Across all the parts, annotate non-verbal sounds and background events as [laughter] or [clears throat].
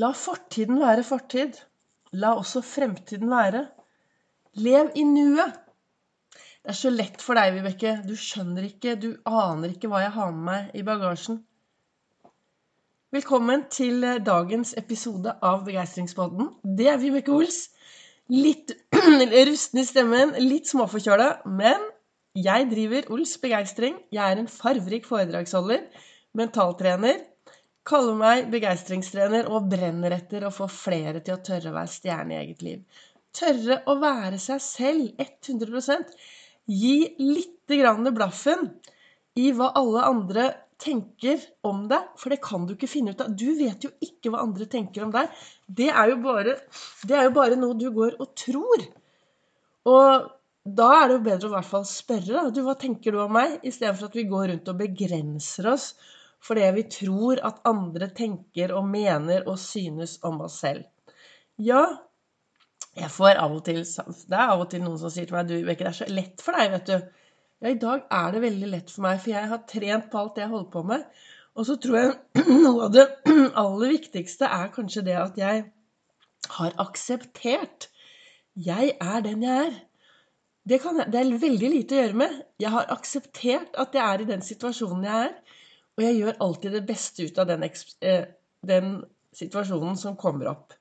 La fortiden være fortid. La også fremtiden være. Lev i nuet. Det er så lett for deg, Vibeke. Du skjønner ikke, du aner ikke hva jeg har med meg i bagasjen. Velkommen til dagens episode av Begeistringspodden. Det er Vibeke Ols. Litt [clears throat] rusten i stemmen, litt småforkjøla, men jeg driver Ols Begeistring. Jeg er en farverik foredragsholder, mentaltrener, Kaller meg begeistringstrener og brenner etter å få flere til å tørre å være stjerne i eget liv. Tørre å være seg selv 100% Gi lite grann blaffen i hva alle andre tenker om deg, for det kan du ikke finne ut av. Du vet jo ikke hva andre tenker om deg. Det er jo bare, er jo bare noe du går og tror. Og da er det jo bedre å i hvert fall spørre. Da. Du, hva tenker du om meg? Istedenfor at vi går rundt og begrenser oss fordi vi tror at andre tenker og mener og synes om oss selv. Ja, jeg får av og til Det er av og til noen som sier til meg Du, det er så lett for deg, vet du. Ja, i dag er det veldig lett for meg, for jeg har trent på alt det jeg holder på med. Og så tror jeg [clears throat] noe av det [clears throat] aller viktigste er kanskje det at jeg har akseptert. Jeg er den jeg er. Det, kan, det er veldig lite å gjøre med. Jeg har akseptert at jeg er i den situasjonen jeg er. Og jeg gjør alltid det beste ut av den, eh, den situasjonen som kommer opp.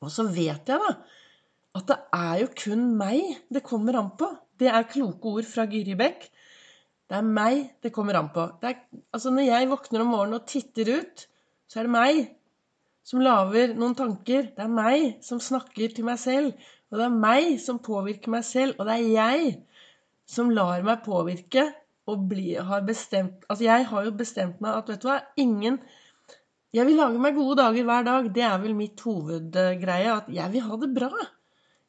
Og så vet jeg da at det er jo kun meg det kommer an på. Det er kloke ord fra Gyri Bekk. Det er meg det kommer an på. Er, altså når jeg våkner om morgenen og titter ut, så er det meg som lager noen tanker. Det er meg som snakker til meg selv. Og det er meg som påvirker meg selv. Og det er jeg som lar meg påvirke og bli, har bestemt Altså, jeg har jo bestemt meg at, vet du hva, ingen Jeg vil lage meg gode dager hver dag. Det er vel mitt hovedgreie. At jeg vil ha det bra.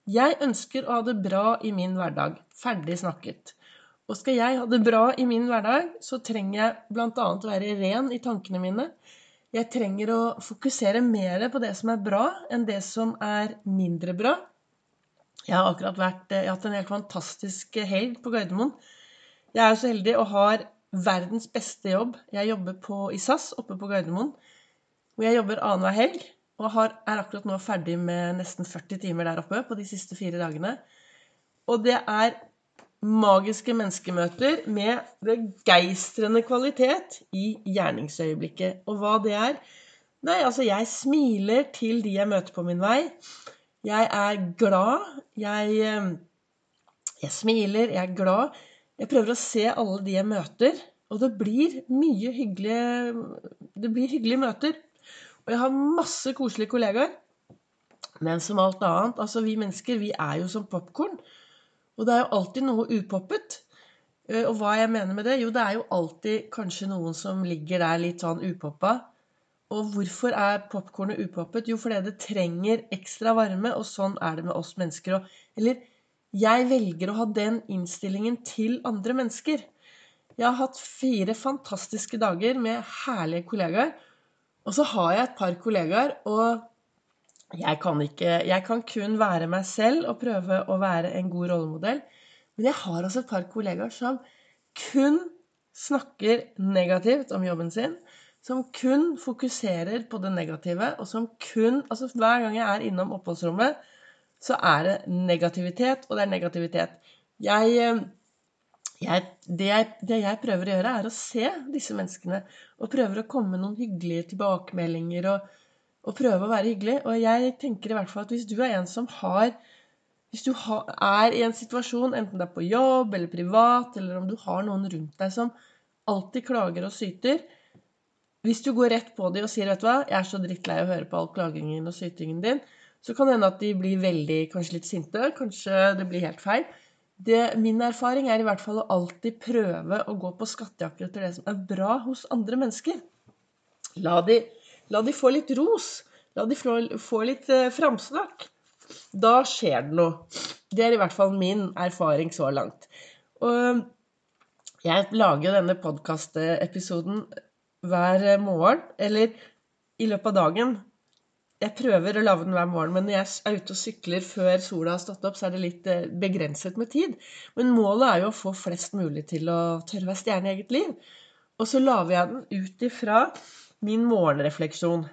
Jeg ønsker å ha det bra i min hverdag. Ferdig snakket. Og skal jeg ha det bra i min hverdag, så trenger jeg bl.a. å være ren i tankene mine. Jeg trenger å fokusere mer på det som er bra, enn det som er mindre bra. Jeg har akkurat vært, jeg har hatt en helt fantastisk helg på Gardermoen. Jeg er så heldig og har verdens beste jobb. Jeg jobber på, i SAS oppe på Gardermoen. Hvor jeg jobber annenhver helg. Og har, er akkurat nå ferdig med nesten 40 timer der oppe på de siste fire dagene. Og det er magiske menneskemøter med begeistrende kvalitet i gjerningsøyeblikket. Og hva det er Nei, altså, jeg smiler til de jeg møter på min vei. Jeg er glad. Jeg, eh, jeg smiler, jeg er glad. Jeg prøver å se alle de jeg møter, og det blir mye hyggelige Det blir hyggelige møter. Og jeg har masse koselige kollegaer. Men som alt annet, altså vi mennesker, vi er jo som popkorn. Og det er jo alltid noe upoppet. Eh, og hva jeg mener med det? Jo, det er jo alltid kanskje noen som ligger der litt sånn upoppa. Og hvorfor er popkornet upoppet? Jo, fordi det trenger ekstra varme, og sånn er det med oss mennesker. Eller jeg velger å ha den innstillingen til andre mennesker. Jeg har hatt fire fantastiske dager med herlige kollegaer. Og så har jeg et par kollegaer, og jeg kan, ikke, jeg kan kun være meg selv og prøve å være en god rollemodell. Men jeg har også et par kollegaer som kun snakker negativt om jobben sin. Som kun fokuserer på det negative, og som kun Altså hver gang jeg er innom oppholdsrommet, så er det negativitet, og det er negativitet. Jeg, eh, jeg, det, jeg, det, jeg, prøver å gjøre, er å se disse menneskene. Og prøver å komme med noen hyggelige tilbakemeldinger og, og, prøve å være hyggelig. Og jeg tenker i hvert fall at hvis du er en som har Hvis du har, er i en situasjon, enten det er på jobb eller privat, eller om du har noen rundt deg som alltid klager og syter Hvis du går rett på dem og sier 'Vet du hva, jeg er så drittlei av å høre på all klagingen og sytingen din', så kan det hende at de blir veldig, kanskje litt sinte. Kanskje det blir helt feil. Det, min erfaring er i hvert fall å alltid prøve å gå på skattejakt etter det som er bra hos andre mennesker. La de, la de få litt ros. La de få, få litt eh, framsnakk. Da skjer det noe. Det er i hvert fall min erfaring så langt. Og jeg lager jo denne podkastepisoden hver morgen, eller i løpet av dagen jeg prøver å lage den hver morgen, men når jeg er ute og sykler før sola har stått opp, så er det litt eh, begrenset med tid. Men målet er jo å få flest mulig til å tørre å være stjerne i eget liv. Og så lager jeg den ut ifra min morgenrefleksjon.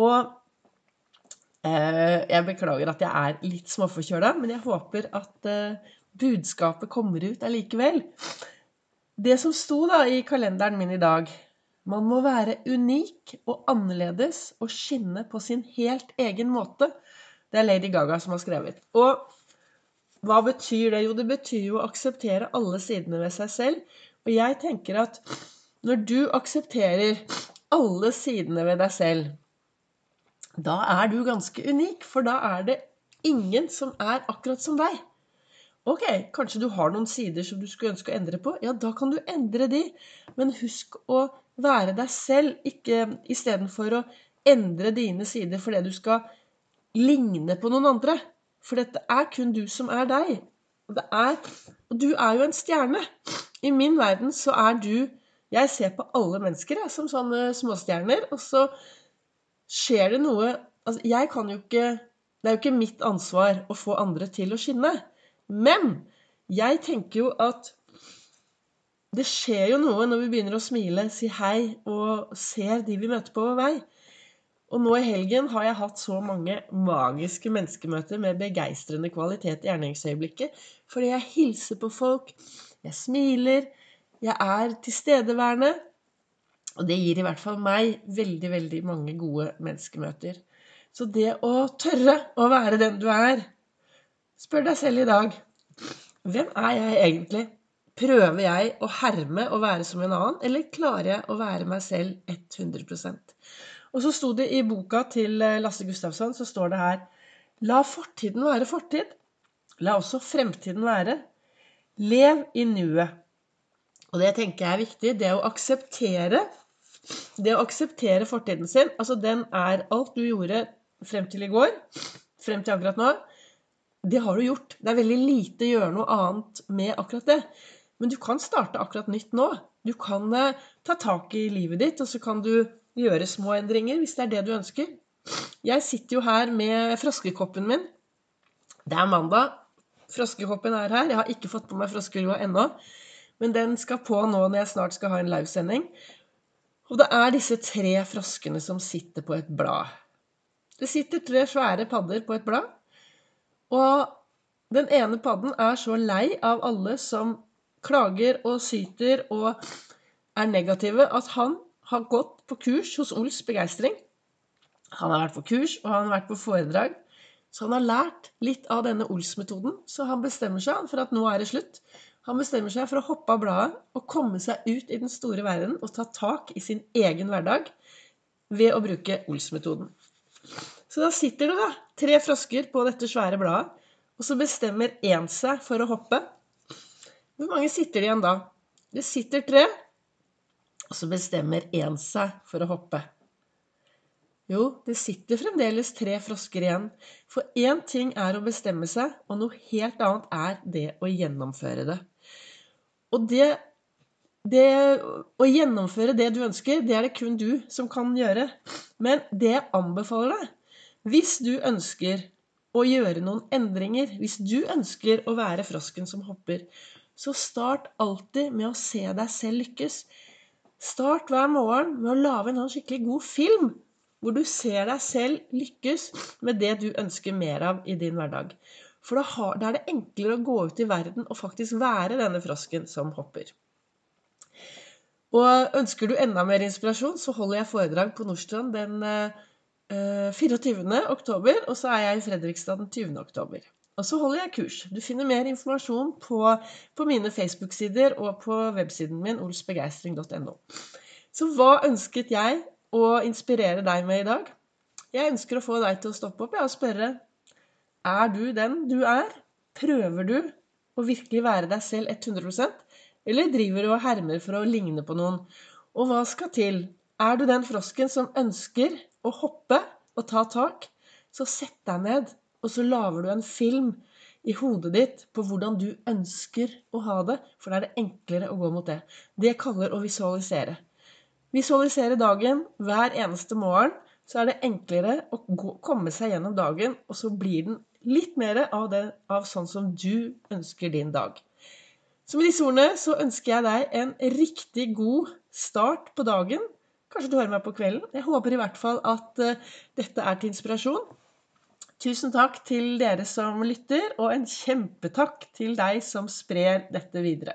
Og eh, jeg beklager at jeg er litt småforkjøla, men jeg håper at eh, budskapet kommer ut allikevel. Det som sto da i kalenderen min i dag Man må være unik og annerledes og skinne på sin helt egen måte. Det er Lady Gaga som har skrevet. Og hva betyr det? Jo, det betyr jo å akseptere alle sidene ved seg selv. Og jeg tenker at når du aksepterer alle sidene ved deg selv, da er du ganske unik, for da er det ingen som er akkurat som deg. Ok, kanskje du har noen sider som du skulle ønske å endre på. Ja, da kan du endre de. Men husk å være deg selv, ikke istedenfor å endre dine sider fordi du skal ligne på noen andre. For dette er kun du som er deg. Og, er, og du er jo en stjerne. I min verden så er du Jeg ser på alle mennesker jeg, som sånne småstjerner, og så skjer det noe Altså, jeg kan jo ikke Det er jo ikke mitt ansvar å få andre til å skinne. Men jeg tenker jo at det skjer jo noe når vi begynner å smile, si hei og ser de vi møter på vår vei. Og nå i helgen har jeg hatt så mange magiske menneskemøter med begeistrende kvalitet i gjerningsøyeblikket. Fordi jeg hilser på folk, jeg smiler, jeg er tilstedeværende. Og det gir i hvert fall meg veldig, veldig mange gode menneskemøter. Så det å tørre å være den du er Spør deg selv i dag hvem er jeg egentlig? Prøver jeg å herme og være som en annen, eller klarer jeg å være meg selv 100% Og så sto det i boka til eh, Lasse Gustafsson, så står det her La fortiden være fortid. La også fremtiden være. Lev i nuet. Og det tenker jeg er viktig. Det å akseptere Det å akseptere fortiden sin Altså, den er alt du gjorde frem til i går, frem til akkurat nå. Det har du gjort. Det er veldig lite å gjøre noe annet med akkurat det. Men du kan starte akkurat nytt nå. Du kan eh, ta tak i livet ditt, og så kan du gjøre små endringer hvis det er det du ønsker. Jeg sitter jo her med froskekoppen min. Det er mandag. Froskekoppen er her. Jeg har ikke fått på meg froskelua ennå. Men den skal på nå når jeg snart skal ha en livesending. Og det er disse tre froskene som sitter på et blad. Det sitter tre svære padder på et blad. Og den ene padden er så lei av alle som klager og syter og er negative, at han har gått på kurs hos Ols Begeistring. Han har vært på kurs, og han har vært på foredrag. Så han har lært litt av denne Ols-metoden, så han bestemmer seg for at nå er det slutt. Han bestemmer seg for å hoppe av bladet og komme seg ut i den store verden og ta tak i sin egen hverdag ved å bruke Ols-metoden. Så da sitter det da tre frosker på dette svære bladet, og så bestemmer én seg for å hoppe. Hvor mange sitter det igjen da? Det sitter tre, og så bestemmer én seg for å hoppe. Jo, det sitter fremdeles tre frosker igjen. For én ting er å bestemme seg, og noe helt annet er det å gjennomføre det. Og det, det Å gjennomføre det du ønsker, det er det kun du som kan gjøre. Men det jeg anbefaler deg, hvis du ønsker å gjøre noen endringer, hvis du ønsker å være frosken som hopper, så start alltid med å se deg selv lykkes. Start hver morgen med å lage en sånn skikkelig god film hvor du ser deg selv lykkes med det du ønsker mer av i din hverdag. For da, er det enklere å gå ut i verden og faktisk være denne frosken som hopper. Og ønsker du enda mer inspirasjon, så holder jeg foredrag på Nordstrand den eh, 24. oktober, og så er jeg i Fredrikstad den 20. oktober. Og så holder jeg kurs. Du finner mer informasjon på, på mine Facebook-sider og på websiden min olsbegeistring.no. Så hva ønsket jeg å inspirere deg med i dag. Jeg ønsker å få deg til å stoppe opp og spørre Er du den du er? Prøver du å virkelig være deg selv 100% Eller driver du og hermer for å ligne på noen? Og hva skal til? Er du den frosken som ønsker å hoppe og ta tak? Så sett deg ned, og så lager du en film i hodet ditt på hvordan du ønsker å ha det, for da er det enklere å gå mot det. Det kaller å visualisere. Visualisere dagen hver eneste morgen, så er det enklere å gå, komme seg gjennom dagen, og så blir den litt mer av, det, av sånn som du ønsker din dag. Så med disse ordene så ønsker jeg deg en riktig god start på dagen. Kanskje du hører meg på kvelden. Jeg håper i hvert fall at uh, dette er til inspirasjon. Tusen takk til dere som lytter, og en kjempetakk til deg som sprer dette videre.